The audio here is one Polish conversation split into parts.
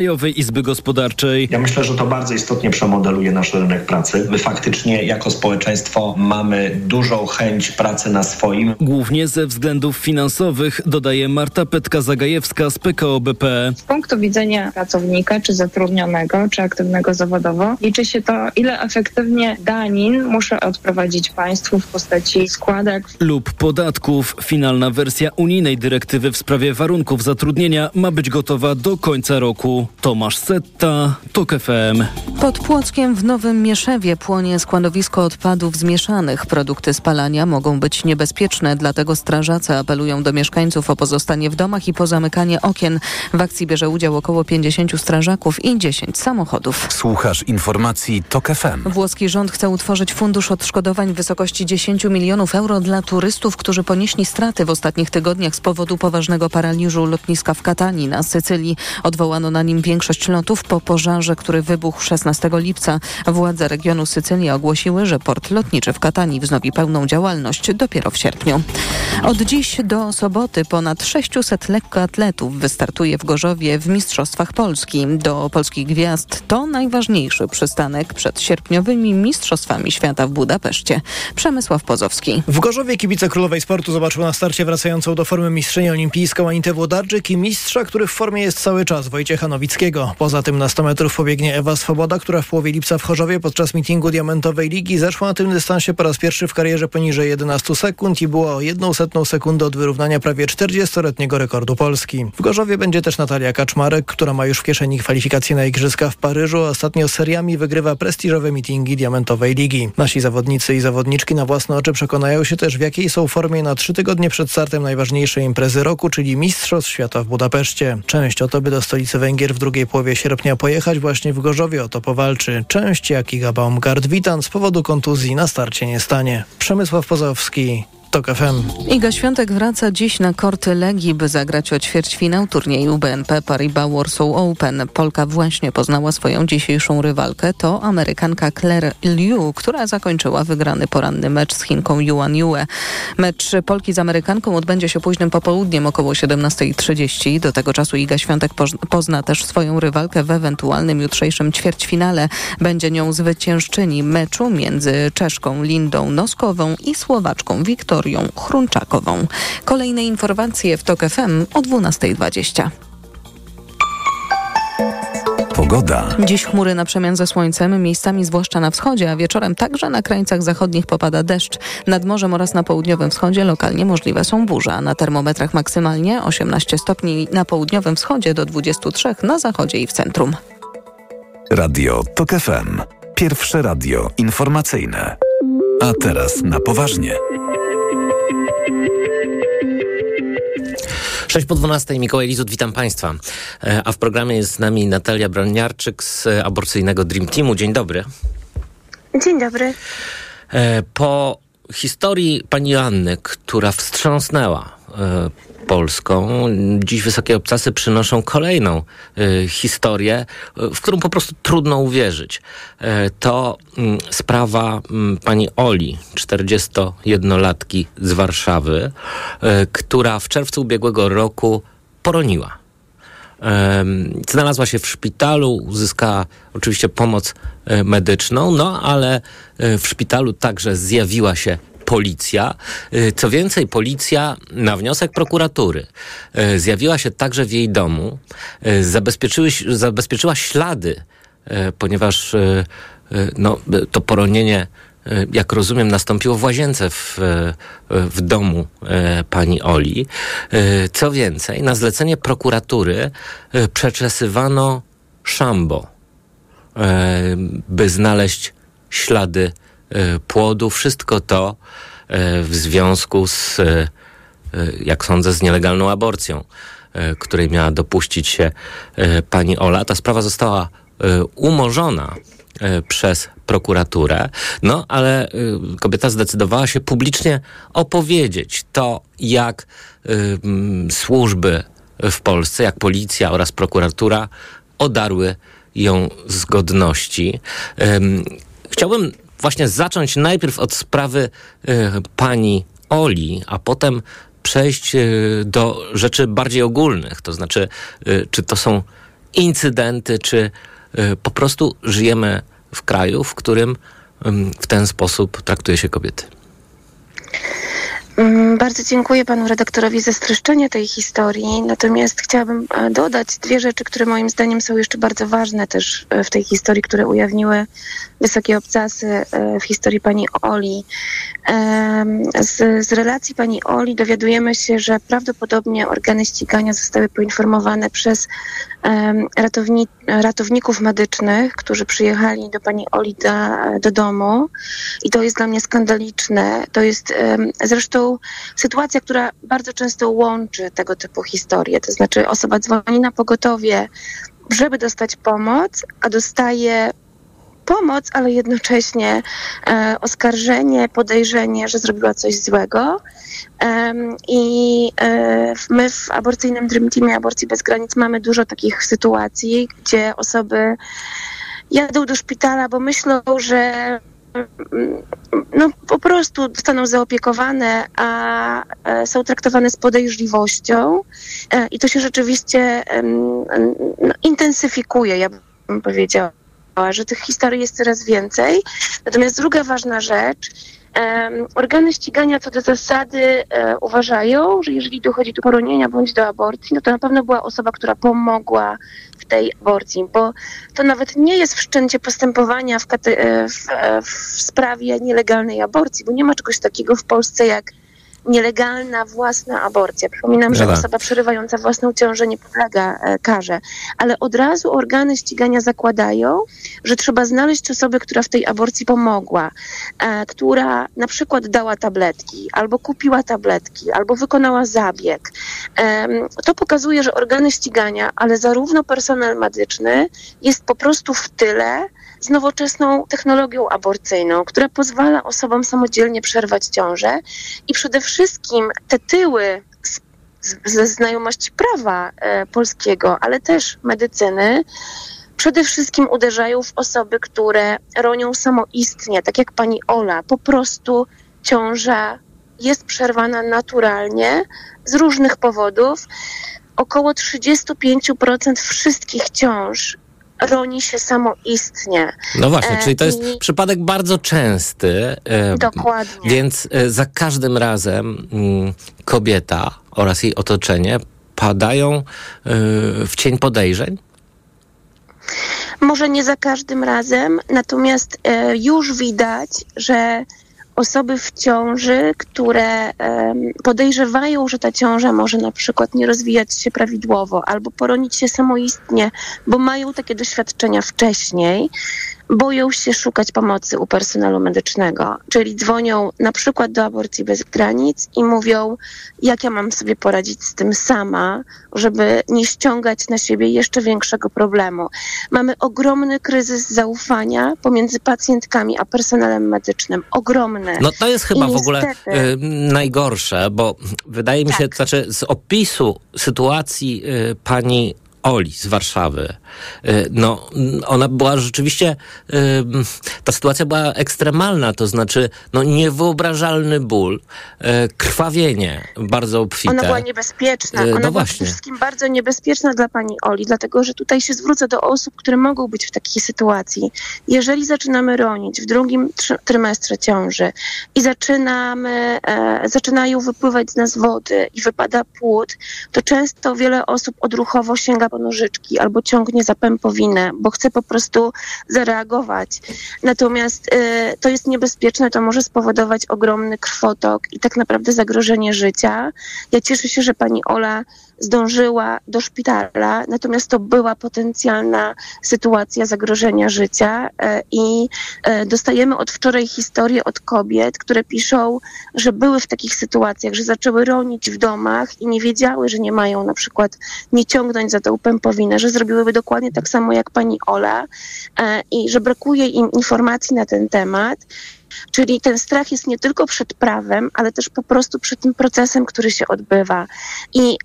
Krajowej Izby Gospodarczej. Ja myślę, że to bardzo istotnie przemodeluje nasz rynek pracy. My faktycznie jako społeczeństwo mamy dużą chęć pracy na swoim. Głównie ze względów finansowych, dodaje Marta Petka-Zagajewska z PKO BP. Z punktu widzenia pracownika, czy zatrudnionego, czy aktywnego zawodowo, liczy się to, ile efektywnie danin muszę odprowadzić państwu w postaci składek lub podatków. Finalna wersja unijnej dyrektywy w sprawie warunków zatrudnienia ma być gotowa do końca roku. Tomasz Setta, TOK FM. Pod Płockiem w Nowym Mieszewie płonie składowisko odpadów zmieszanych. Produkty spalania mogą być niebezpieczne, dlatego strażacy apelują do mieszkańców o pozostanie w domach i pozamykanie okien. W akcji bierze udział około 50 strażaków i 10 samochodów. Słuchasz informacji TOK FM. Włoski rząd chce utworzyć fundusz odszkodowań w wysokości 10 milionów euro dla turystów, którzy ponieśli straty w ostatnich tygodniach z powodu poważnego paraliżu lotniska w Katanii na Sycylii. Odwołano na nim większość lotów po pożarze, który wybuchł 16 lipca. Władze regionu Sycylii ogłosiły, że port lotniczy w Katanii wznowi pełną działalność dopiero w sierpniu. Od dziś do soboty ponad 600 lekkoatletów wystartuje w Gorzowie w Mistrzostwach Polski. Do polskich gwiazd to najważniejszy przystanek przed sierpniowymi Mistrzostwami Świata w Budapeszcie. Przemysław Pozowski. W Gorzowie kibice Królowej Sportu zobaczył na starcie wracającą do formy mistrzynię olimpijską Anitę Włodarczyk i mistrza, który w formie jest cały czas, Wojciecha Nowickiego. Poza tym na 100 metrów pobiegnie Ewa Swoboda, która w połowie lipca w Chorzowie podczas mitingu Diamentowej Ligi zeszła na tym dystansie po raz pierwszy w karierze poniżej 11 sekund i była o jedną setną sekundę od wyrównania prawie 40-letniego rekordu Polski. W Gorzowie będzie też Natalia Kaczmarek, która ma już w kieszeni kwalifikacje na Igrzyska w Paryżu, a ostatnio seriami wygrywa prestiżowe mitingi Diamentowej Ligi. Nasi zawodnicy i zawodniczki na własne oczy przekonają się też w jakiej są formie na trzy tygodnie przed startem najważniejszej imprezy roku, czyli Mistrzostw Świata w Budapeszcie. Część o to, by do stolicy Węgier w drugiej połowie sierpnia pojechać właśnie w Gorzowie o to powalczy. Część, jak Iga Baumgart-Witan z powodu kontuzji na starcie nie stanie. Przemysław Pozowski, TOK FM. Iga Świątek wraca dziś na korty Legii, by zagrać o ćwierćfinał turnieju BNP Paribas Warsaw Open. Polka właśnie poznała swoją dzisiejszą rywalkę. To Amerykanka Claire Liu, która zakończyła wygrany poranny mecz z Chinką Yuan Yue. Mecz Polki z Amerykanką odbędzie się późnym popołudniem około 17.30. Do tego czasu Iga Świątek pozna też swoją rywalkę w ewentualnym jutrzejszym ćwierćfinale. Będzie nią zwyciężczyni meczu między Czeszką Lindą Noskową i Słowaczką Wiktorią Wiktorią Chrunczakową. Kolejne informacje w TOK FM o 12.20. Pogoda. Dziś chmury na przemian ze słońcem, miejscami zwłaszcza na wschodzie, a wieczorem także na krańcach zachodnich popada deszcz. Nad morzem oraz na południowym wschodzie lokalnie możliwe są burze. Na termometrach maksymalnie 18 stopni na południowym wschodzie do 23 na zachodzie i w centrum. Radio TOK FM. Pierwsze radio informacyjne. A teraz na poważnie. 6 po 12, Mikołaj Lizut, witam Państwa. E, a w programie jest z nami Natalia Broniarczyk z aborcyjnego Dream Teamu. Dzień dobry. Dzień dobry. E, po historii pani Anny, która wstrząsnęła e, Polską. Dziś wysokie obcasy przynoszą kolejną y, historię, y, w którą po prostu trudno uwierzyć. Y, to mm, sprawa mm, pani Oli, 41-latki z Warszawy, która w czerwcu ubiegłego roku poroniła. Znalazła się w szpitalu, uzyskała oczywiście pomoc medyczną, no ale w szpitalu także zjawiła się policja. Y, co więcej, policja na wniosek prokuratury y, zjawiła się także w jej domu, y, zabezpieczyła ślady, ponieważ no, to poronienie jak rozumiem, nastąpiło w łazience w, w domu pani Oli. Co więcej, na zlecenie prokuratury przeczesywano szambo, by znaleźć ślady płodu. Wszystko to w związku z, e, jak sądzę, z nielegalną aborcją, e, której miała dopuścić się pani Ola. Ta sprawa została umorzona przez prokuraturę, no ale kobieta zdecydowała się publicznie opowiedzieć to, jak służby w Polsce, jak policja oraz prokuratura odarły ją z godności. Chciałbym właśnie zacząć najpierw od sprawy y, pani Oli, a potem przejść y, do rzeczy bardziej ogólnych, to znaczy, y, czy to są incydenty, czy po prostu żyjemy w kraju, w którym w ten sposób traktuje się kobiety. Mm, bardzo dziękuję panu redaktorowi za streszczenie tej historii. Natomiast chciałabym e, dodać dwie rzeczy, które moim zdaniem są jeszcze bardzo ważne też e, w tej historii, które ujawniły wysokie obcasy e, w historii pani Oli. Z, z relacji pani Oli dowiadujemy się, że prawdopodobnie organy ścigania zostały poinformowane przez ratowni, ratowników medycznych, którzy przyjechali do pani Oli do, do domu. I to jest dla mnie skandaliczne. To jest zresztą sytuacja, która bardzo często łączy tego typu historie. To znaczy osoba dzwoni na pogotowie, żeby dostać pomoc, a dostaje pomoc, ale jednocześnie e, oskarżenie, podejrzenie, że zrobiła coś złego. E, I e, my w aborcyjnym Dream Teamie Aborcji Bez Granic mamy dużo takich sytuacji, gdzie osoby jadą do szpitala, bo myślą, że no, po prostu zostaną zaopiekowane, a e, są traktowane z podejrzliwością e, i to się rzeczywiście no, intensyfikuje, ja bym powiedziała, że tych historii jest coraz więcej. Natomiast druga ważna rzecz, Organy ścigania co do zasady e, uważają, że jeżeli dochodzi do poronienia bądź do aborcji, no to na pewno była osoba, która pomogła tej aborcji, bo to nawet nie jest wszczęcie postępowania w, w, w sprawie nielegalnej aborcji, bo nie ma czegoś takiego w Polsce jak nielegalna własna aborcja. Przypominam, że osoba przerywająca własną ciążę nie podlega e, karze, ale od razu organy ścigania zakładają, że trzeba znaleźć osobę, która w tej aborcji pomogła, e, która na przykład dała tabletki, albo kupiła tabletki, albo wykonała zabieg. To pokazuje, że organy ścigania, ale zarówno personel medyczny jest po prostu w tyle, z nowoczesną technologią aborcyjną, która pozwala osobom samodzielnie przerwać ciążę i przede wszystkim te tyły ze znajomości prawa e, polskiego, ale też medycyny, przede wszystkim uderzają w osoby, które ronią samoistnie, tak jak pani Ola. Po prostu ciąża jest przerwana naturalnie z różnych powodów. Około 35% wszystkich ciąż roni się samoistnie. No właśnie, czyli to jest I... przypadek bardzo częsty. E, Dokładnie. Więc e, za każdym razem mm, kobieta oraz jej otoczenie padają e, w cień podejrzeń? Może nie za każdym razem, natomiast już widać, że osoby w ciąży, które podejrzewają, że ta ciąża może na przykład nie rozwijać się prawidłowo albo poronić się samoistnie, bo mają takie doświadczenia wcześniej, boją się szukać pomocy u personelu medycznego, czyli dzwonią na przykład do aborcji bez granic i mówią, jak ja mam sobie poradzić z tym sama, żeby nie ściągać na siebie jeszcze większego problemu. Mamy ogromny kryzys zaufania pomiędzy pacjentkami a personelem medycznym. Ogromny. No to jest chyba I w ogóle y, najgorsze, bo wydaje mi tak. się, to znaczy z opisu sytuacji y, pani Oli z Warszawy. Y, no, ona była rzeczywiście, y, ta sytuacja była ekstremalna, to znaczy, no, niewyobrażalny ból, y, krwawienie bardzo obfite. Ona była niebezpieczna. Ona no była właśnie. przede wszystkim bardzo niebezpieczna dla pani Oli, dlatego, że tutaj się zwrócę do osób, które mogą być w takiej sytuacji. Jeżeli zaczynamy ronić w drugim trymestrze ciąży i zaczynamy, e, zaczynają wypływać z nas wody i wypada płód, to często wiele osób odruchowo sięga po nożyczki albo ciągnie za pępowinę, bo chce po prostu zareagować. Natomiast y, to jest niebezpieczne, to może spowodować ogromny krwotok i tak naprawdę zagrożenie życia. Ja cieszę się, że pani Ola zdążyła do szpitala, natomiast to była potencjalna sytuacja zagrożenia życia e, i e, dostajemy od wczoraj historie od kobiet, które piszą, że były w takich sytuacjach, że zaczęły ronić w domach i nie wiedziały, że nie mają na przykład nie ciągnąć za tą pępowinę, że zrobiłyby dokładnie tak samo jak pani Ola e, i że brakuje im informacji na ten temat. Czyli ten strach jest nie tylko przed prawem, ale też po prostu przed tym procesem, który się odbywa. I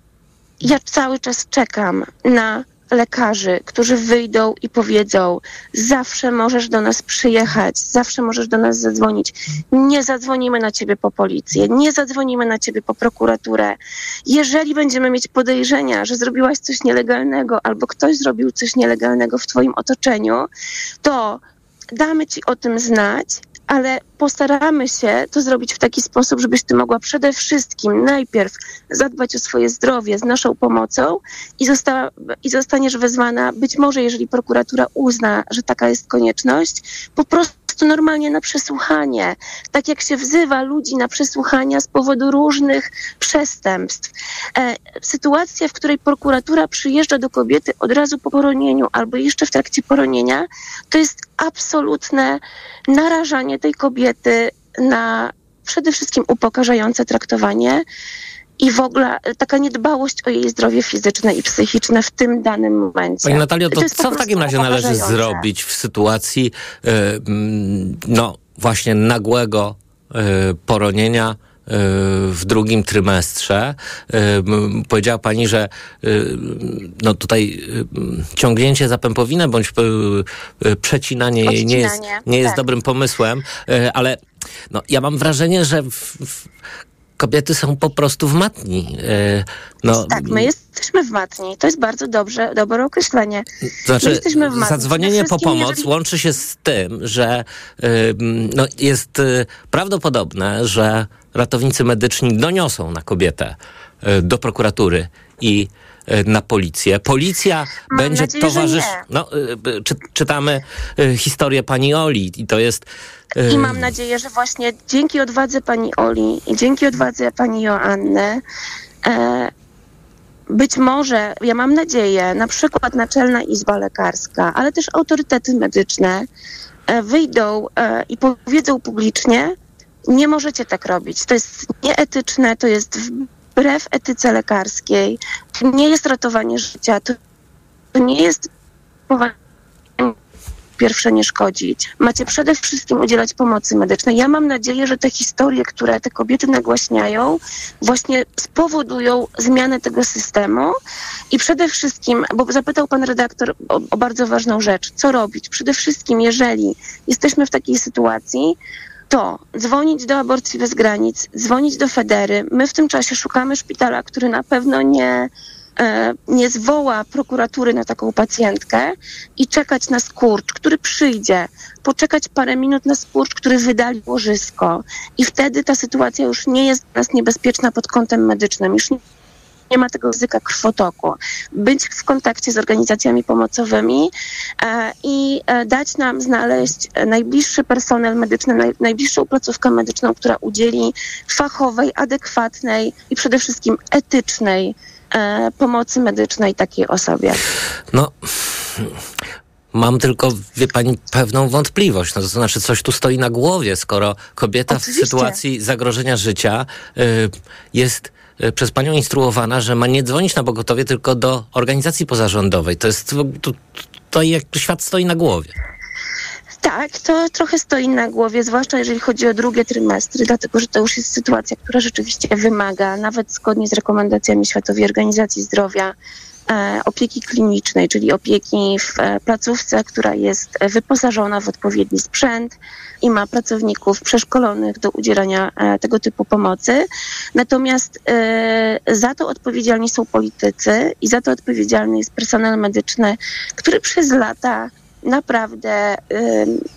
ja cały czas czekam na lekarzy, którzy wyjdą i powiedzą: Zawsze możesz do nas przyjechać, zawsze możesz do nas zadzwonić. Nie zadzwonimy na ciebie po policję, nie zadzwonimy na ciebie po prokuraturę. Jeżeli będziemy mieć podejrzenia, że zrobiłaś coś nielegalnego albo ktoś zrobił coś nielegalnego w Twoim otoczeniu, to damy Ci o tym znać, ale postaramy się to zrobić w taki sposób, żebyś ty mogła przede wszystkim najpierw zadbać o swoje zdrowie z naszą pomocą i, i zostaniesz wezwana, być może jeżeli prokuratura uzna, że taka jest konieczność, po prostu normalnie na przesłuchanie. Tak jak się wzywa ludzi na przesłuchania z powodu różnych przestępstw. E, sytuacja, w której prokuratura przyjeżdża do kobiety od razu po poronieniu albo jeszcze w trakcie poronienia, to jest absolutne narażanie tej kobiety na przede wszystkim upokarzające traktowanie i w ogóle taka niedbałość o jej zdrowie fizyczne i psychiczne w tym danym momencie. Pani Natalio, to, to co w takim razie należy zrobić w sytuacji yy, no właśnie nagłego yy, poronienia e, w drugim trymestrze. Powiedziała pani, że no tutaj ciągnięcie za pępowinę bądź przecinanie jej nie jest, nie jest tak. dobrym pomysłem, ale no, ja mam wrażenie, że w, w kobiety są po prostu w matni. E, no, tak, my jesteśmy w matni. To jest bardzo dobrze, dobre określenie. Znaczy, my jesteśmy w matni. zadzwonienie po pomoc jeżeli... łączy się z tym, że no, jest y, prawdopodobne, że ratownicy medyczni doniosą na kobietę do prokuratury i na policję. Policja Mam będzie nadzieję, towarzyszyć. No, czy, czytamy historię pani Oli i to jest i mam nadzieję, że właśnie dzięki odwadze pani Oli i dzięki odwadze pani Joanny e, być może, ja mam nadzieję, na przykład Naczelna Izba Lekarska, ale też autorytety medyczne e, wyjdą e, i powiedzą publicznie, nie możecie tak robić. To jest nieetyczne, to jest wbrew etyce lekarskiej, to nie jest ratowanie życia, to nie jest pierwsze nie szkodzić. Macie przede wszystkim udzielać pomocy medycznej. Ja mam nadzieję, że te historie, które te kobiety nagłaśniają, właśnie spowodują zmianę tego systemu i przede wszystkim, bo zapytał pan redaktor o, o bardzo ważną rzecz, co robić? Przede wszystkim, jeżeli jesteśmy w takiej sytuacji, to dzwonić do aborcji bez granic, dzwonić do Federy. My w tym czasie szukamy szpitala, który na pewno nie E, nie zwoła prokuratury na taką pacjentkę i czekać na skurcz, który przyjdzie, poczekać parę minut na skurcz, który wydali łożysko i wtedy ta sytuacja już nie jest dla nas niebezpieczna pod kątem medycznym, już nie nie ma tego ryzyka krwotoku. Być w kontakcie z organizacjami pomocowymi e, i e, dać nam znaleźć najbliższy personel medyczny, naj, najbliższą placówkę medyczną, która udzieli fachowej, adekwatnej i przede wszystkim etycznej E, pomocy medycznej takiej osobie. No. Mam tylko, wie pani, pewną wątpliwość. No to znaczy, coś tu stoi na głowie, skoro kobieta Oczywiście. w sytuacji zagrożenia życia y, jest przez panią instruowana, że ma nie dzwonić na pogotowie, tylko do organizacji pozarządowej. To jest, to, jak świat stoi na głowie. Tak, to trochę stoi na głowie, zwłaszcza jeżeli chodzi o drugie trymestry, dlatego że to już jest sytuacja, która rzeczywiście wymaga, nawet zgodnie z rekomendacjami Światowej Organizacji Zdrowia, opieki klinicznej, czyli opieki w e, placówce, która jest wyposażona w odpowiedni sprzęt i ma pracowników przeszkolonych do udzielania e, tego typu pomocy. Natomiast za to odpowiedzialni są politycy i za to odpowiedzialny jest personel medyczny, który przez lata naprawdę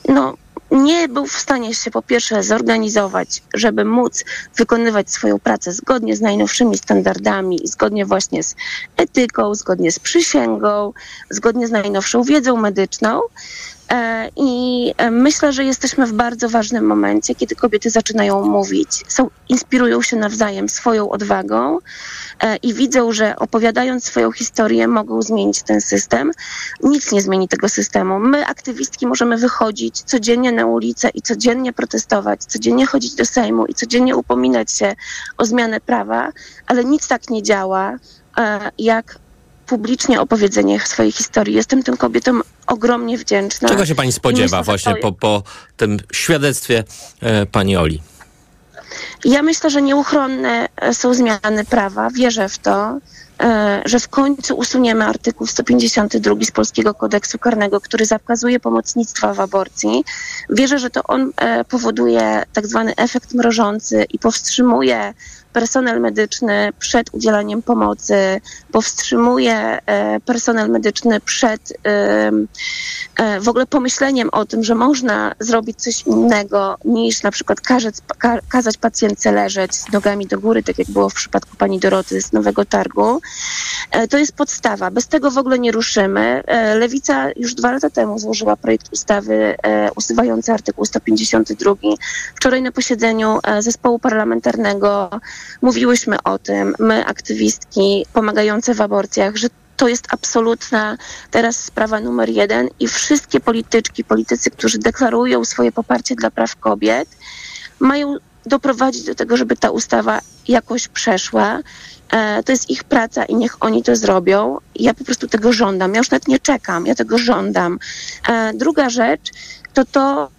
no, nie był w stanie się po pierwsze zorganizować, żeby móc wykonywać swoją pracę zgodnie z najnowszymi standardami zgodnie właśnie z etyką, zgodnie z przysięgą, zgodnie z najnowszą wiedzą medyczną. E, I e, myślę, że jesteśmy w bardzo ważnym momencie, kiedy kobiety zaczynają mówić, są, inspirują się nawzajem swoją odwagą e, i widzą, że opowiadając swoją historię, mogą zmienić ten system. Nic nie zmieni tego systemu. My, aktywistki, możemy wychodzić codziennie na ulicę i codziennie protestować, codziennie chodzić do Sejmu i codziennie upominać się o zmianę prawa, ale nic tak nie działa, jak publicznie opowiedzenie swojej historii. Jestem tym kobietom ogromnie wdzięczna. Czego się pani spodziewa myślę, właśnie po, po tym świadectwie e, pani Oli? Ja myślę, że nieuchronne są zmiany prawa, wierzę w to. E, że w końcu usuniemy artykuł 152 z Polskiego Kodeksu Karnego, który zakazuje pomocnictwa w aborcji. Wierzę, że to on e, powoduje tak zwany efekt mrożący i powstrzymuje personel medyczny przed udzielaniem pomocy, powstrzymuje e, personel medyczny przed w ogóle pomyśleniem o tym, że można zrobić coś innego niż na przykład kazać, kazać pacjentce leżeć z nogami do góry, tak jak było w przypadku pani Doroty z Nowego Targu. E, to jest podstawa. Bez tego w ogóle nie ruszymy. E, Lewica już dwa lata temu złożyła projekt ustawy e, usuwający artykuł 152. Wczoraj na posiedzeniu zespołu parlamentarnego mówiłyśmy o tym, my aktywistki pomagające w aborcjach, że to jest absolutna teraz sprawa numer jeden i wszystkie polityczki, politycy, którzy deklarują swoje poparcie dla praw kobiet, mają doprowadzić do tego, żeby ta ustawa jakoś przeszła. E, to jest ich praca i niech oni to zrobią. Ja po prostu tego żądam. Ja już nawet nie czekam, ja tego żądam. E, druga rzecz to to,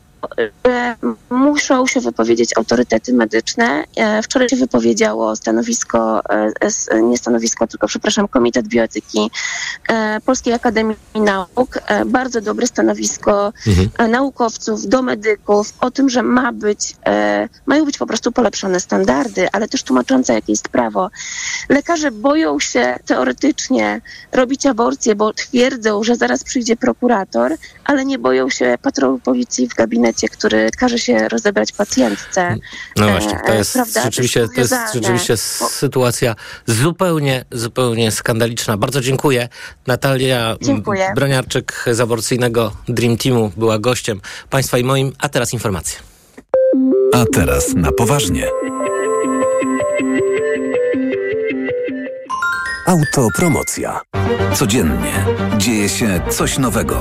muszą się wypowiedzieć autorytety medyczne. E, wczoraj się wypowiedziało stanowisko, e, nie stanowisko, tylko przepraszam, Komitet Bioetyki e, Polskiej Akademii Nauk. Bardzo dobre stanowisko mhm. naukowców do medyków o tym, że ma być, mają być po prostu polepszone standardy, ale też tłumaczące, jakie jest prawo. Lekarze boją się teoretycznie robić aborcję, bo twierdzą, że zaraz przyjdzie prokurator, ale nie boją się patrolu policji w gabinecie gabinecie, który każe się rozebrać pacjentce. No właśnie, to e, jest Prawda? rzeczywiście, to jest rzeczywiście sytuacja zupełnie, zupełnie skandaliczna. Bardzo dziękuję. Natalia dziękuję. Broniarczyk z aborcyjnego Dream Teamu była gościem Państwa i moim, a teraz informacje. A teraz na poważnie. Autopromocja. Codziennie dzieje się coś nowego.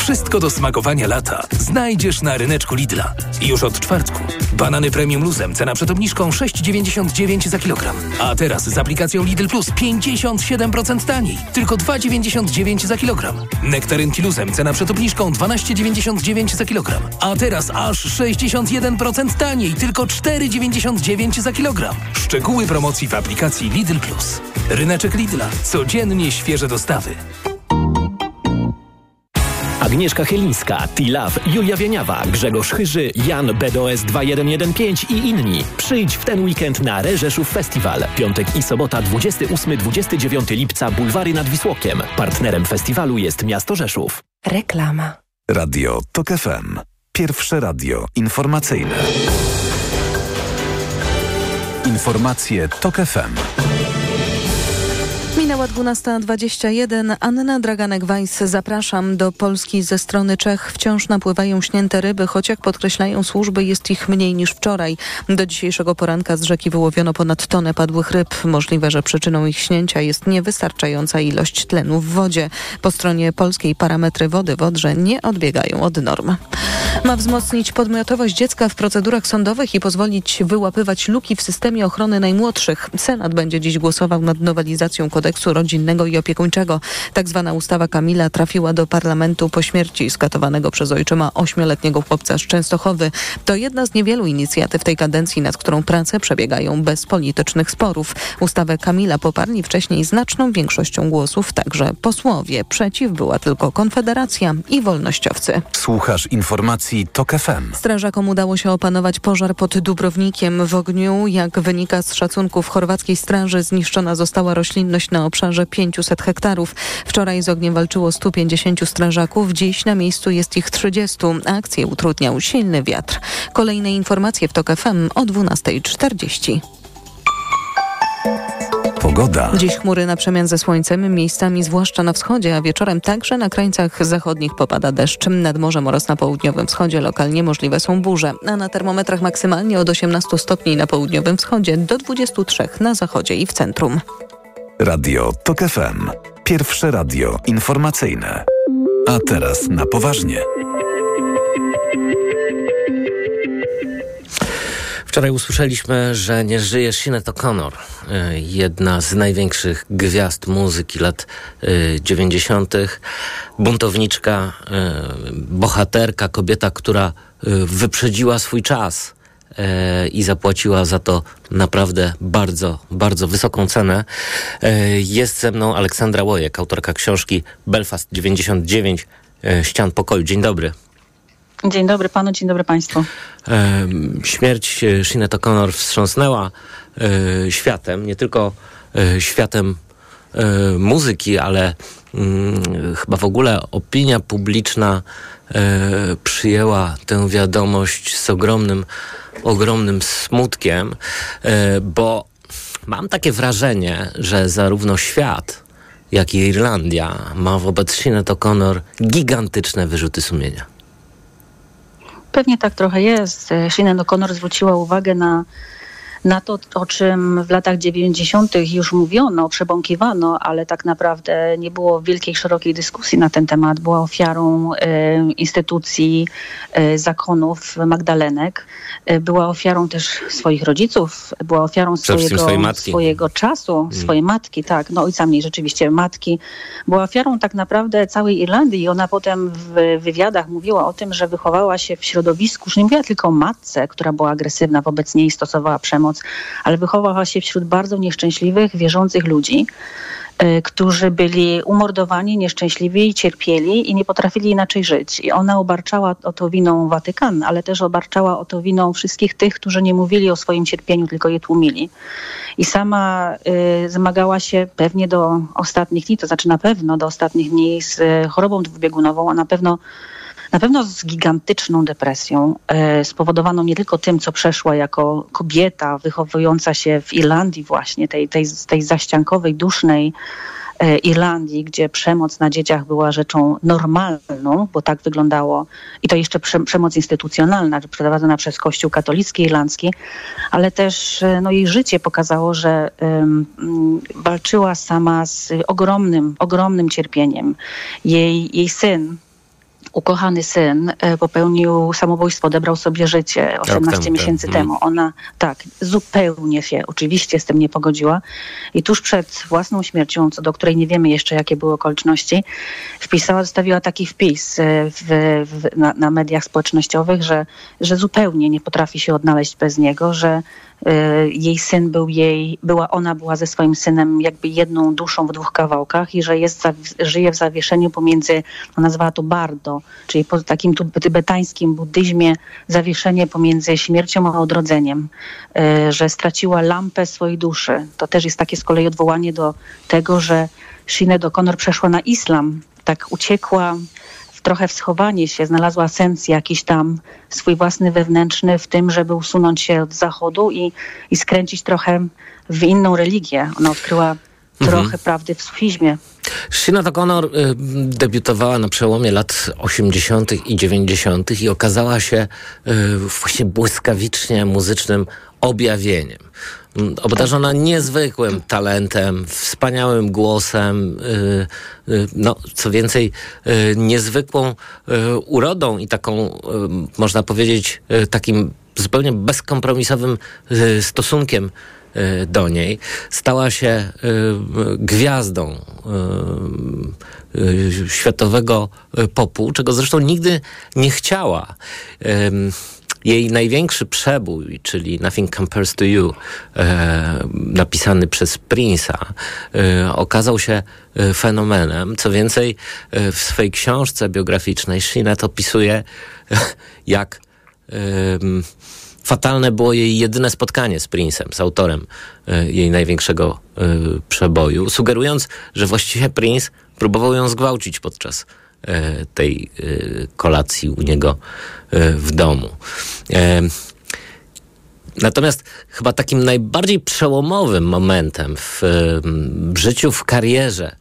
Wszystko do smakowania lata znajdziesz na ryneczku Lidla. Już od czwartku. Banany premium luzem, cena przed obniżką 6,99 za kilogram. A teraz z aplikacją Lidl Plus 57% taniej. Tylko 2,99 za kilogram. Nektarynki luzem, cena przed obniżką 12,99 za kilogram. A teraz aż 61% taniej. Tylko 4,99 za kilogram. Szczegóły promocji w aplikacji Lidl Plus. Ryneczek Lidla. Codziennie świeże dostawy. Agnieszka Chylińska, T-Love, Julia Wieniawa, Grzegorz Chyży, Jan BDOS 2115 i inni. Przyjdź w ten weekend na Reżeszów Festiwal. Piątek i sobota 28-29 lipca Bulwary nad Wisłokiem. Partnerem festiwalu jest miasto Rzeszów. Reklama. Radio TOK FM. Pierwsze radio informacyjne. Informacje TOK FM. Minęła 12.21. Anna Draganek-Weiss. Zapraszam do Polski ze strony Czech. Wciąż napływają śnięte ryby, choć jak podkreślają służby, jest ich mniej niż wczoraj. Do dzisiejszego poranka z rzeki wyłowiono ponad tonę padłych ryb. Możliwe, że przyczyną ich śnięcia jest niewystarczająca ilość tlenu w wodzie. Po stronie polskiej parametry wody w Odrze nie odbiegają od norm. Ma wzmocnić podmiotowość dziecka w procedurach sądowych i pozwolić wyłapywać luki w systemie ochrony najmłodszych. Senat będzie dziś głosował nad nowelizacją kodeksu rodzinnego i opiekuńczego. Tak zwana ustawa Kamila trafiła do parlamentu po śmierci skatowanego przez ojczyma ośmioletniego chłopca z Częstochowy. To jedna z niewielu inicjatyw tej kadencji, nad którą prace przebiegają bez politycznych sporów. Ustawę Kamila poparli wcześniej znaczną większością głosów także posłowie. Przeciw była tylko Konfederacja i wolnościowcy. Słuchasz informacji TOK FM. Strażakom udało się opanować pożar pod Dubrownikiem. W ogniu, jak wynika z szacunków chorwackiej straży, zniszczona została roślinność na obszarze 500 hektarów. Wczoraj z ogniem walczyło 150 strażaków, dziś na miejscu jest ich 30. Akcję utrudniał silny wiatr. Kolejne informacje w TOK FM o 12.40. Pogoda. Dziś chmury na przemian ze słońcem, miejscami zwłaszcza na wschodzie, a wieczorem także na krańcach zachodnich popada deszcz. Nad morzem oraz na południowym wschodzie lokalnie możliwe są burze, a na termometrach maksymalnie od 18 stopni na południowym wschodzie do 23 na zachodzie i w centrum. Radio TOK FM. Pierwsze radio informacyjne. A teraz na poważnie. Wczoraj usłyszeliśmy, że nie żyje Sinead O'Connor, y, jedna z największych gwiazd muzyki lat 90., buntowniczka, y, bohaterka, kobieta, która y, wyprzedziła swój czas i zapłaciła za to naprawdę bardzo, bardzo wysoką cenę. Jest ze mną Aleksandra Łojek, autorka książki Belfast 99, Ścian Pokoju. Dzień dobry. Dzień dobry panu, dzień dobry państwu. Śmierć Sinead O'Connor wstrząsnęła e, światem, nie tylko e, światem e, muzyki, ale mm, chyba w ogóle opinia publiczna przyjęła tę wiadomość z ogromnym, ogromnym smutkiem, bo mam takie wrażenie, że zarówno świat, jak i Irlandia ma wobec Sinead O'Connor gigantyczne wyrzuty sumienia. Pewnie tak trochę jest. Sinead O'Connor zwróciła uwagę na, na to, o czym w latach 90. już mówiono, przebąkiwano, ale tak naprawdę nie było wielkiej, szerokiej dyskusji na ten temat. Była ofiarą e, instytucji, e, zakonów Magdalenek. E, była ofiarą też swoich rodziców, była ofiarą swojego, swojego czasu, mm. swojej matki, tak, no ojca mniej rzeczywiście, matki. Była ofiarą tak naprawdę całej Irlandii i ona potem w wywiadach mówiła o tym, że wychowała się w środowisku, że nie mówiła tylko o matce, która była agresywna wobec niej stosowała przemoc, ale wychowała się wśród bardzo nieszczęśliwych, wierzących ludzi. Y, którzy byli umordowani, nieszczęśliwi cierpieli i nie potrafili inaczej żyć. I ona obarczała o to winą Watykan, ale też obarczała o to winą wszystkich tych, którzy nie mówili o swoim cierpieniu, tylko je tłumili. I sama y, zmagała się pewnie do ostatnich dni, to znaczy na pewno do ostatnich dni z y, chorobą dwubiegunową, a na pewno na pewno z gigantyczną depresją, e, spowodowaną nie tylko tym, co przeszła jako kobieta wychowująca się w Irlandii właśnie, tej, tej, tej zaściankowej, dusznej e, Irlandii, gdzie przemoc na dzieciach była rzeczą normalną, bo tak wyglądało, i to jeszcze prze, przemoc instytucjonalna, przeprowadzona przez Kościół katolicki irlandzki, ale też e, no, jej życie pokazało, że um, walczyła sama z ogromnym, ogromnym cierpieniem. Jej, jej syn, ukochany syn e, popełnił samobójstwo, odebrał sobie życie 18 temu, miesięcy temu. Ona tak, zupełnie się oczywiście z tym nie pogodziła i tuż przed własną śmiercią, co do której nie wiemy jeszcze jakie były okoliczności, wpisała, zostawiła taki wpis e, w, w, na, na mediach społecznościowych, że, że zupełnie nie potrafi się odnaleźć bez niego, że Y, jej syn był jej, była ona była ze swoim synem jakby jedną duszą w dwóch kawałkach i że jest, żyje w zawieszeniu pomiędzy, nazwała to bardo, czyli po takim tybetańskim buddyzmie zawieszenie pomiędzy śmiercią a odrodzeniem, y, że straciła lampę swojej duszy. To też jest takie z kolei odwołanie do tego, że Sinead O'Connor przeszła na islam, tak uciekła trochę w schowanie się, znalazła sens jakiś tam swój własny wewnętrzny w tym, żeby usunąć się od zachodu i, i skręcić trochę w inną religię. Ona odkryła mhm. trochę prawdy w sufizmie. Sinead O'Connor y, debiutowała na przełomie lat 80. i 90. i okazała się y, właśnie błyskawicznie muzycznym objawieniem. Mm, obdarzona niezwykłym talentem, wspaniałym głosem, y, no, co więcej, niezwykłą urodą i taką, można powiedzieć, takim zupełnie bezkompromisowym stosunkiem do niej. Stała się gwiazdą światowego popu, czego zresztą nigdy nie chciała. Jej największy przebój, czyli Nothing Compares to You, e, napisany przez Prince'a, e, okazał się e, fenomenem. Co więcej, w swojej książce biograficznej Sinead opisuje, jak fatalne było jej jedyne spotkanie z Prince'em, z autorem e, jej największego e, przeboju, sugerując, że właściwie Prince próbował ją zgwałcić podczas E, tej kolacji u niego w domu. Natomiast chyba takim najbardziej przełomowym momentem w, w życiu, w karierze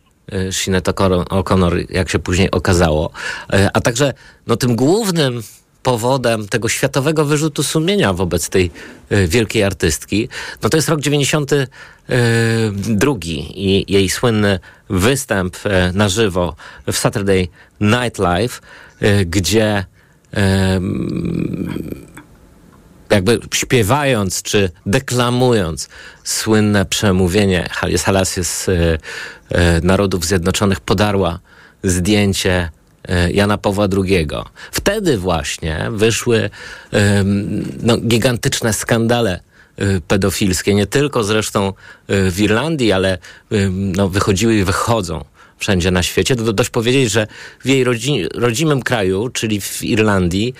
Sinead O'Connor, jak się później okazało, a także no, tym głównym powodem tego światowego wyrzutu sumienia wobec tej y, wielkiej artystki, no to jest rok 92 i jej słynny występ na żywo w Saturday Night Live, gdzie jakby śpiewając czy deklamując słynne przemówienie e, e, Narodów Zjednoczonych podarła zdjęcie e, Jana Pawła II. Wtedy właśnie wyszły e, no, gigantyczne skandale e, pedofilskie, nie tylko zresztą e, w Irlandii, ale no, wychodziły i wychodzą wszędzie na świecie. To dość powiedzieć, że w jej rodzi rodzimym kraju, czyli w Irlandii,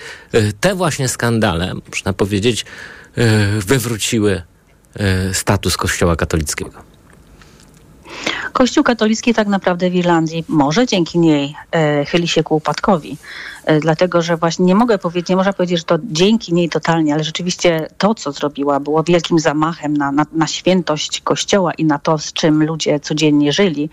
te właśnie skandale, można powiedzieć, wywróciły status Kościoła katolickiego. Kościół katolicki tak naprawdę w Irlandii może dzięki niej e, chyli się ku upadkowi. E, dlatego że właśnie nie mogę powiedzieć, nie można powiedzieć, że to dzięki niej totalnie, ale rzeczywiście to, co zrobiła, było wielkim zamachem na, na, na świętość Kościoła i na to, z czym ludzie codziennie żyli.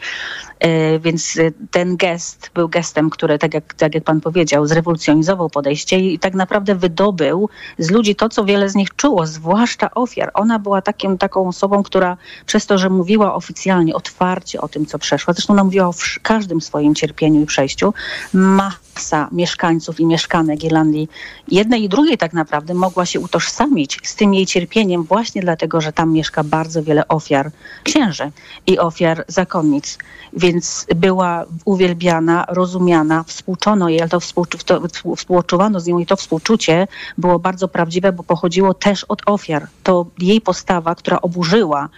E, więc ten gest był gestem, który, tak jak, tak jak pan powiedział, zrewolucjonizował podejście i tak naprawdę wydobył z ludzi to, co wiele z nich czuło, zwłaszcza ofiar. Ona była takim, taką osobą, która przez to, że mówiła oficjalnie, otwarcie o tym, co przeszła, zresztą ona mówiła o każdym swoim cierpieniu i przejściu, masa mieszkańców i mieszkanek Irlandii, jednej i drugiej tak naprawdę, mogła się utożsamić z tym jej cierpieniem właśnie dlatego, że tam mieszka bardzo wiele ofiar księży i ofiar zakonnic. Więc była uwielbiana, rozumiana, współczono jej, ale to, współczu, to współczuwano z nią i to współczucie było bardzo prawdziwe, bo pochodziło też od ofiar. To jej postawa, która oburzyła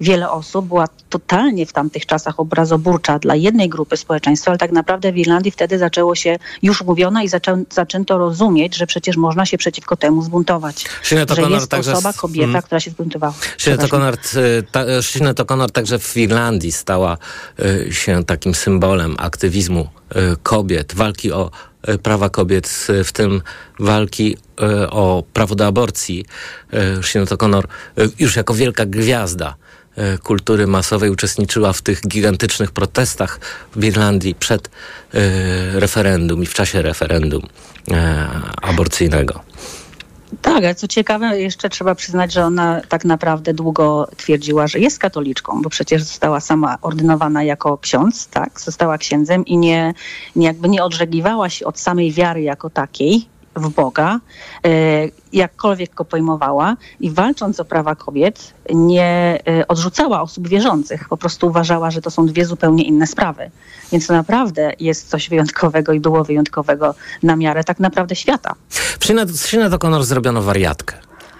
wiele osób była totalnie w tamtych czasach obrazoburcza dla jednej grupy społeczeństwa, ale tak naprawdę w Irlandii wtedy zaczęło się, już mówiono i zaczę, zaczęto rozumieć, że przecież można się przeciwko temu zbuntować. Sinead że jest także osoba, kobieta, mm. która się zbuntowała. Sinead O'Connor, y, ta, O'Connor także w Irlandii stała y, się takim symbolem aktywizmu y, kobiet, walki o prawa kobiet, w tym walki o prawo do aborcji. Sinead O'Connor już jako wielka gwiazda kultury masowej uczestniczyła w tych gigantycznych protestach w Irlandii przed e, referendum i w czasie referendum e, aborcyjnego. Tak, ale co ciekawe, jeszcze trzeba przyznać, że ona tak naprawdę długo twierdziła, że jest katoliczką, bo przecież została sama ordynowana jako ksiądz, tak, została księdzem i nie, nie jakby nie odżegliwała się od samej wiary jako takiej, w Boga, e, jakkolwiek go pojmowała i walcząc o prawa kobiet nie e, odrzucała osób wierzących. Po prostu uważała, że to są dwie zupełnie inne sprawy. Więc to naprawdę jest coś wyjątkowego i było wyjątkowego na miarę tak naprawdę świata. W Sinead O'Connor zrobiono wariatkę.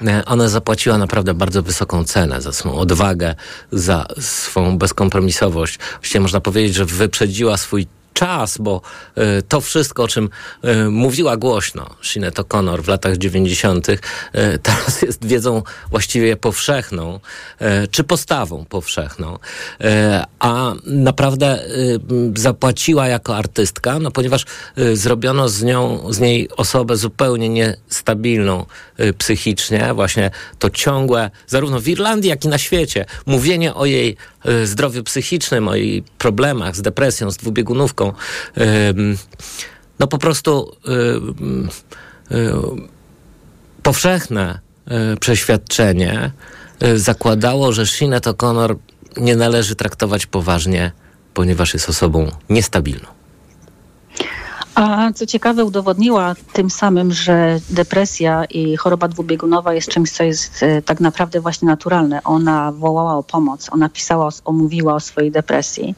E, ona zapłaciła naprawdę bardzo wysoką cenę za swoją odwagę, za swą bezkompromisowość. Właściwie można powiedzieć, że wyprzedziła swój czas, bo y, to wszystko, o czym y, mówiła głośno Sinead O'Connor w latach 90., y, teraz jest wiedzą właściwie powszechną, czy postawą powszechną. A naprawdę zapłaciła jako artystka, no ponieważ zrobiono z nią, z niej osobę zupełnie niestabilną psychicznie, właśnie to ciągłe, zarówno w Irlandii, jak i na świecie, mówienie o jej zdrowiu psychicznym, o jej problemach z depresją, z dwubiegunówką, no po prostu powszechne e, przeświadczenie e, zakładało, że Sinead O'Connor nie należy traktować poważnie, ponieważ jest osobą niestabilną. A co ciekawe, udowodniła tym samym, że depresja i choroba dwubiegunowa jest czymś, co jest e, tak naprawdę właśnie naturalne. Ona wołała o pomoc, ona pisała, o, mówiła o swojej depresji.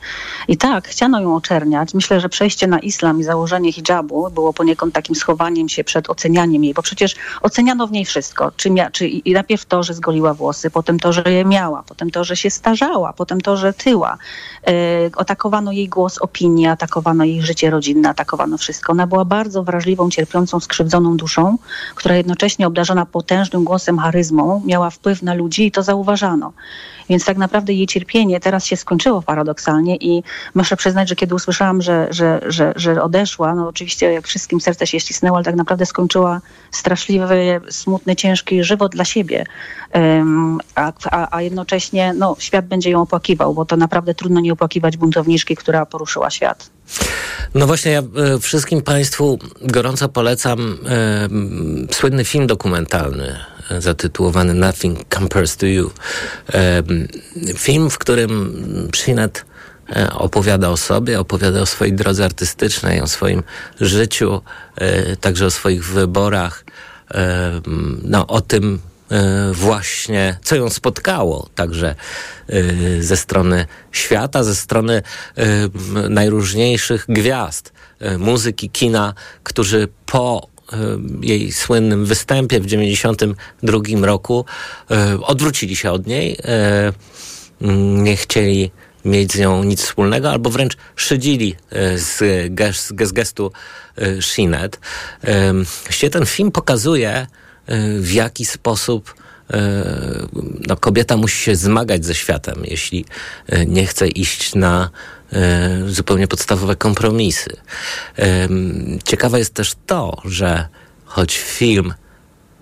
I tak, chciano ją oczerniać. Myślę, że przejście na islam i założenie hijabu było poniekąd takim schowaniem się przed ocenianiem jej, bo przecież oceniano w niej wszystko. Czy, mia, czy i najpierw to, że zgoliła włosy, potem to, że je miała, potem to, że się starzała, potem to, że tyła. E, atakowano jej głos opinii, atakowano jej życie rodzinne, atakowano wszystko wszystko. Ona była bardzo wrażliwą, cierpiącą, skrzywdzoną duszą, która jednocześnie obdarzona potężnym głosem, charyzmą, miała wpływ na ludzi i to zauważano. Więc tak naprawdę jej cierpienie teraz się skończyło paradoksalnie i muszę przyznać, że kiedy usłyszałam, że, że, że, że odeszła, no oczywiście jak wszystkim serce się ścisnęło, ale tak naprawdę skończyła straszliwy, smutny, ciężki żywot dla siebie. Um, a, a, a jednocześnie no, świat będzie ją opłakiwał, bo to naprawdę trudno nie opłakiwać buntowniczki, która poruszyła świat. No właśnie, ja e, wszystkim Państwu gorąco polecam e, słynny film dokumentalny e, zatytułowany Nothing Compares to You. E, film, w którym Shinet e, opowiada o sobie, opowiada o swojej drodze artystycznej, o swoim życiu, e, także o swoich wyborach, no, o tym, właśnie, co ją spotkało, także ze strony świata, ze strony najróżniejszych gwiazd muzyki, kina, którzy po jej słynnym występie w 92 roku odwrócili się od niej, nie chcieli mieć z nią nic wspólnego, albo wręcz szydzili z, gest, z gestu Shinet. Właściwie ten film pokazuje, w jaki sposób no, kobieta musi się zmagać ze światem, jeśli nie chce iść na zupełnie podstawowe kompromisy. Ciekawe jest też to, że choć film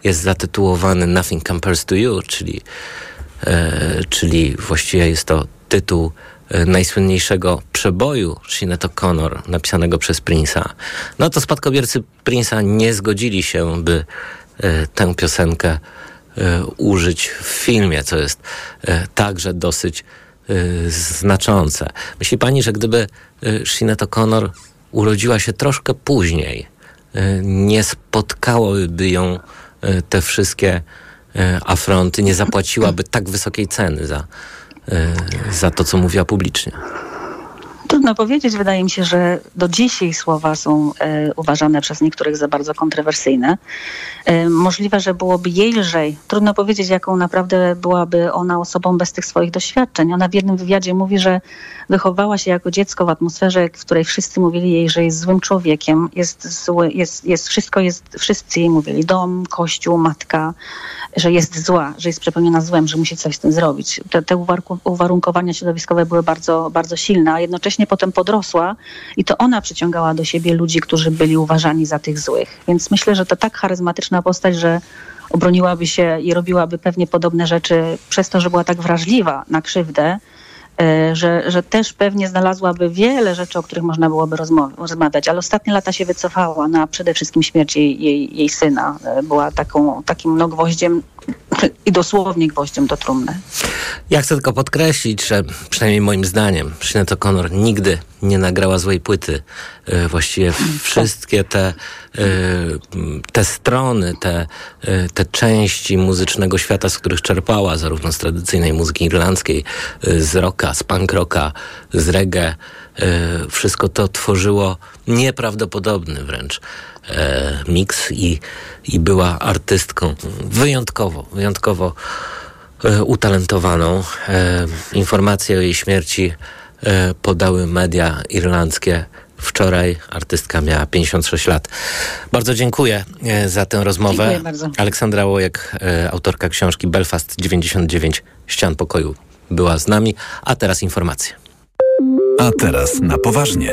jest zatytułowany Nothing Compares to You, czyli, czyli właściwie jest to tytuł najsłynniejszego przeboju Sinead O'Connor, napisanego przez Prince'a, no to spadkobiercy Prince'a nie zgodzili się, by tę piosenkę użyć w filmie, co jest także dosyć znaczące. Myśli pani, że gdyby Sinead O'Connor urodziła się troszkę później, nie spotkałoby ją te wszystkie afronty, nie zapłaciłaby tak wysokiej ceny za, za to, co mówiła publicznie? Trudno powiedzieć. Wydaje mi się, że do dziś jej słowa są e, uważane przez niektórych za bardzo kontrowersyjne. E, możliwe, że byłoby jej lżej. Trudno powiedzieć, jaką naprawdę byłaby ona osobą bez tych swoich doświadczeń. Ona w jednym wywiadzie mówi, że wychowała się jako dziecko w atmosferze, w której wszyscy mówili jej, że jest złym człowiekiem, jest zły, jest, jest, wszystko jest, wszyscy jej mówili, dom, kościół, matka, że jest zła, że jest przepełniona złem, że musi coś z tym zrobić. Te, te uwarunkowania środowiskowe były bardzo, bardzo silne, a jednocześnie potem podrosła i to ona przyciągała do siebie ludzi, którzy byli uważani za tych złych. Więc myślę, że to tak charyzmatyczna postać, że obroniłaby się i robiłaby pewnie podobne rzeczy przez to, że była tak wrażliwa na krzywdę, E, że, że też pewnie znalazłaby wiele rzeczy, o których można byłoby rozmawiać, ale ostatnie lata się wycofała na przede wszystkim śmierć jej, jej, jej syna. E, była taką, takim no, gwoździem i dosłownie gwoździem do trumny. Ja chcę tylko podkreślić, że przynajmniej moim zdaniem Sinead O'Connor nigdy nie nagrała złej płyty. E, właściwie wszystkie te, te strony, te, te części muzycznego świata, z których czerpała, zarówno z tradycyjnej muzyki irlandzkiej, z rocka, z punk rocka, z reggae, wszystko to tworzyło nieprawdopodobny wręcz miks i, i była artystką wyjątkowo, wyjątkowo utalentowaną. Informacje o jej śmierci podały media irlandzkie. Wczoraj artystka miała 56 lat. Bardzo dziękuję za tę rozmowę. Dziękuję bardzo. Aleksandra Łojek, autorka książki Belfast 99 Ścian Pokoju była z nami, a teraz informacje. A teraz na poważnie.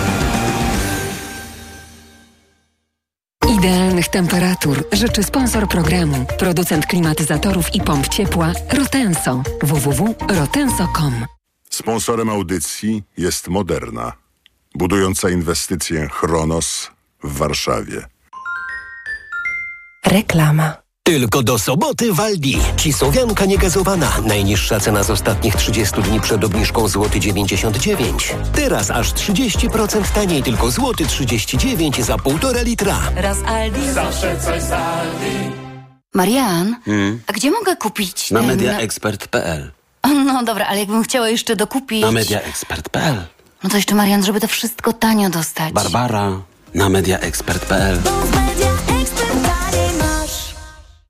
Idealnych temperatur życzy sponsor programu, producent klimatyzatorów i pomp ciepła Rotenso. www.rotenso.com Sponsorem audycji jest Moderna, budująca inwestycję Chronos w Warszawie. Reklama. Tylko do soboty w Aldi. Cisowianka niegazowana. Najniższa cena z ostatnich 30 dni przed obniżką złoty 99. Zł. Teraz aż 30% taniej, tylko złoty 39 zł za 1,5 litra. Raz Aldi. Zawsze coś z Aldi. Marian, a gdzie mogę kupić Na ten... mediaexpert.pl No dobra, ale jakbym chciała jeszcze dokupić... Na mediaexpert.pl No to jeszcze, Marian, żeby to wszystko tanio dostać. Barbara na mediaexpert.pl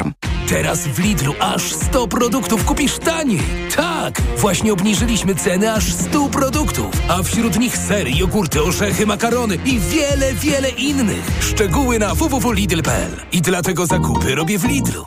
Aflofarm. Teraz w Lidlu aż 100 produktów kupisz taniej. Tak, właśnie obniżyliśmy ceny aż 100 produktów, a wśród nich sery, jogurty, orzechy, makarony i wiele, wiele innych. Szczegóły na www.lidl.pl. I dlatego zakupy robię w Lidlu.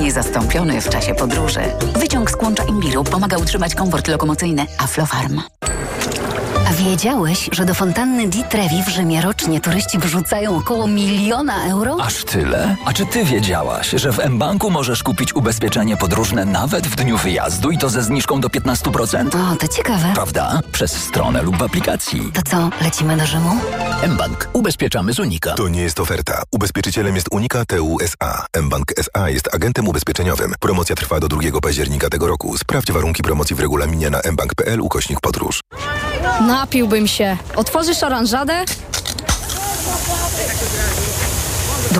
Niezastąpiony w czasie podróży. Wyciąg z kłącza imbiru pomaga utrzymać komfort lokomocyjny. Aflofarm. Wiedziałeś, że do fontanny Di Trevi w Rzymie rocznie turyści wrzucają około miliona euro? Aż tyle? A czy ty wiedziałaś, że w mBanku możesz kupić ubezpieczenie podróżne nawet w dniu wyjazdu i to ze zniżką do 15%? O, to ciekawe. Prawda? Przez stronę lub w aplikacji. To co, lecimy do Rzymu? mBank. Ubezpieczamy z Unika. To nie jest oferta. Ubezpieczycielem jest Unika TUSA. mBank SA jest agentem ubezpieczeniowym. Promocja trwa do 2 października tego roku. Sprawdź warunki promocji w regulaminie na mbank.pl ukośnik podróż. Napiłbym się. Otworzysz oranżadę?